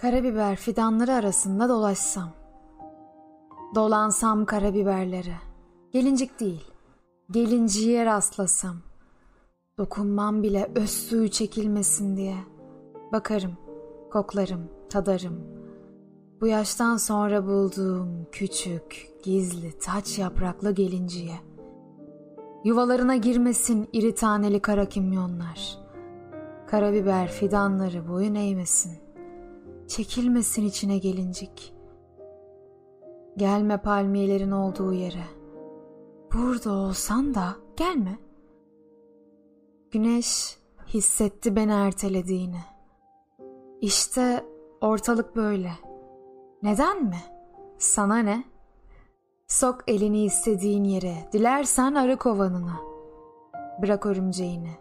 Karabiber fidanları arasında dolaşsam. Dolansam karabiberlere. Gelincik değil, gelinciye rastlasam. Dokunmam bile öz suyu çekilmesin diye. Bakarım, koklarım, tadarım. Bu yaştan sonra bulduğum küçük, gizli, taç yapraklı gelinciye. Yuvalarına girmesin iri taneli kara kimyonlar. Karabiber fidanları boyun eğmesin. Çekilmesin içine gelincik. Gelme palmiyelerin olduğu yere. Burada olsan da gelme. Güneş hissetti beni ertelediğini. İşte ortalık böyle. Neden mi? Sana ne? Sok elini istediğin yere, dilersen arı kovanına. Bırak örümceğini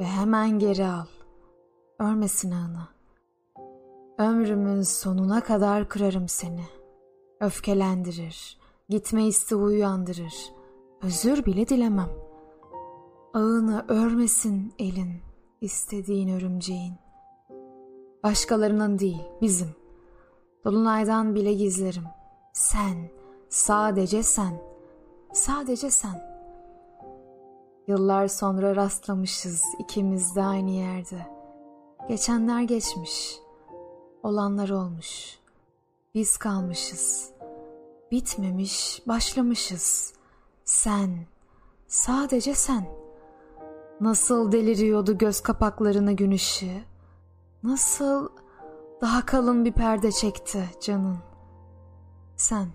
ve hemen geri al. Örmesin ağını. Ömrümün sonuna kadar kırarım seni. Öfkelendirir, gitme isteği uyandırır. Özür bile dilemem. Ağını örmesin elin, istediğin örümceğin. Başkalarının değil, bizim. Dolunaydan bile gizlerim. Sen, sadece sen, sadece sen. Yıllar sonra rastlamışız ikimiz de aynı yerde. Geçenler geçmiş, olanlar olmuş. Biz kalmışız. Bitmemiş, başlamışız. Sen, sadece sen. Nasıl deliriyordu göz kapaklarını gün ışığı. Nasıl daha kalın bir perde çekti canın. Sen,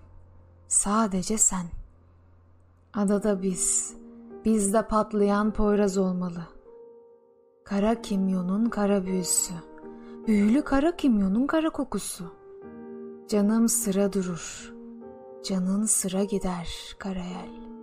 sadece sen. Adada biz, bizde patlayan poyraz olmalı. Kara kimyonun kara büyüsü, büyülü kara kimyonun kara kokusu. Canım sıra durur, canın sıra gider karayel.''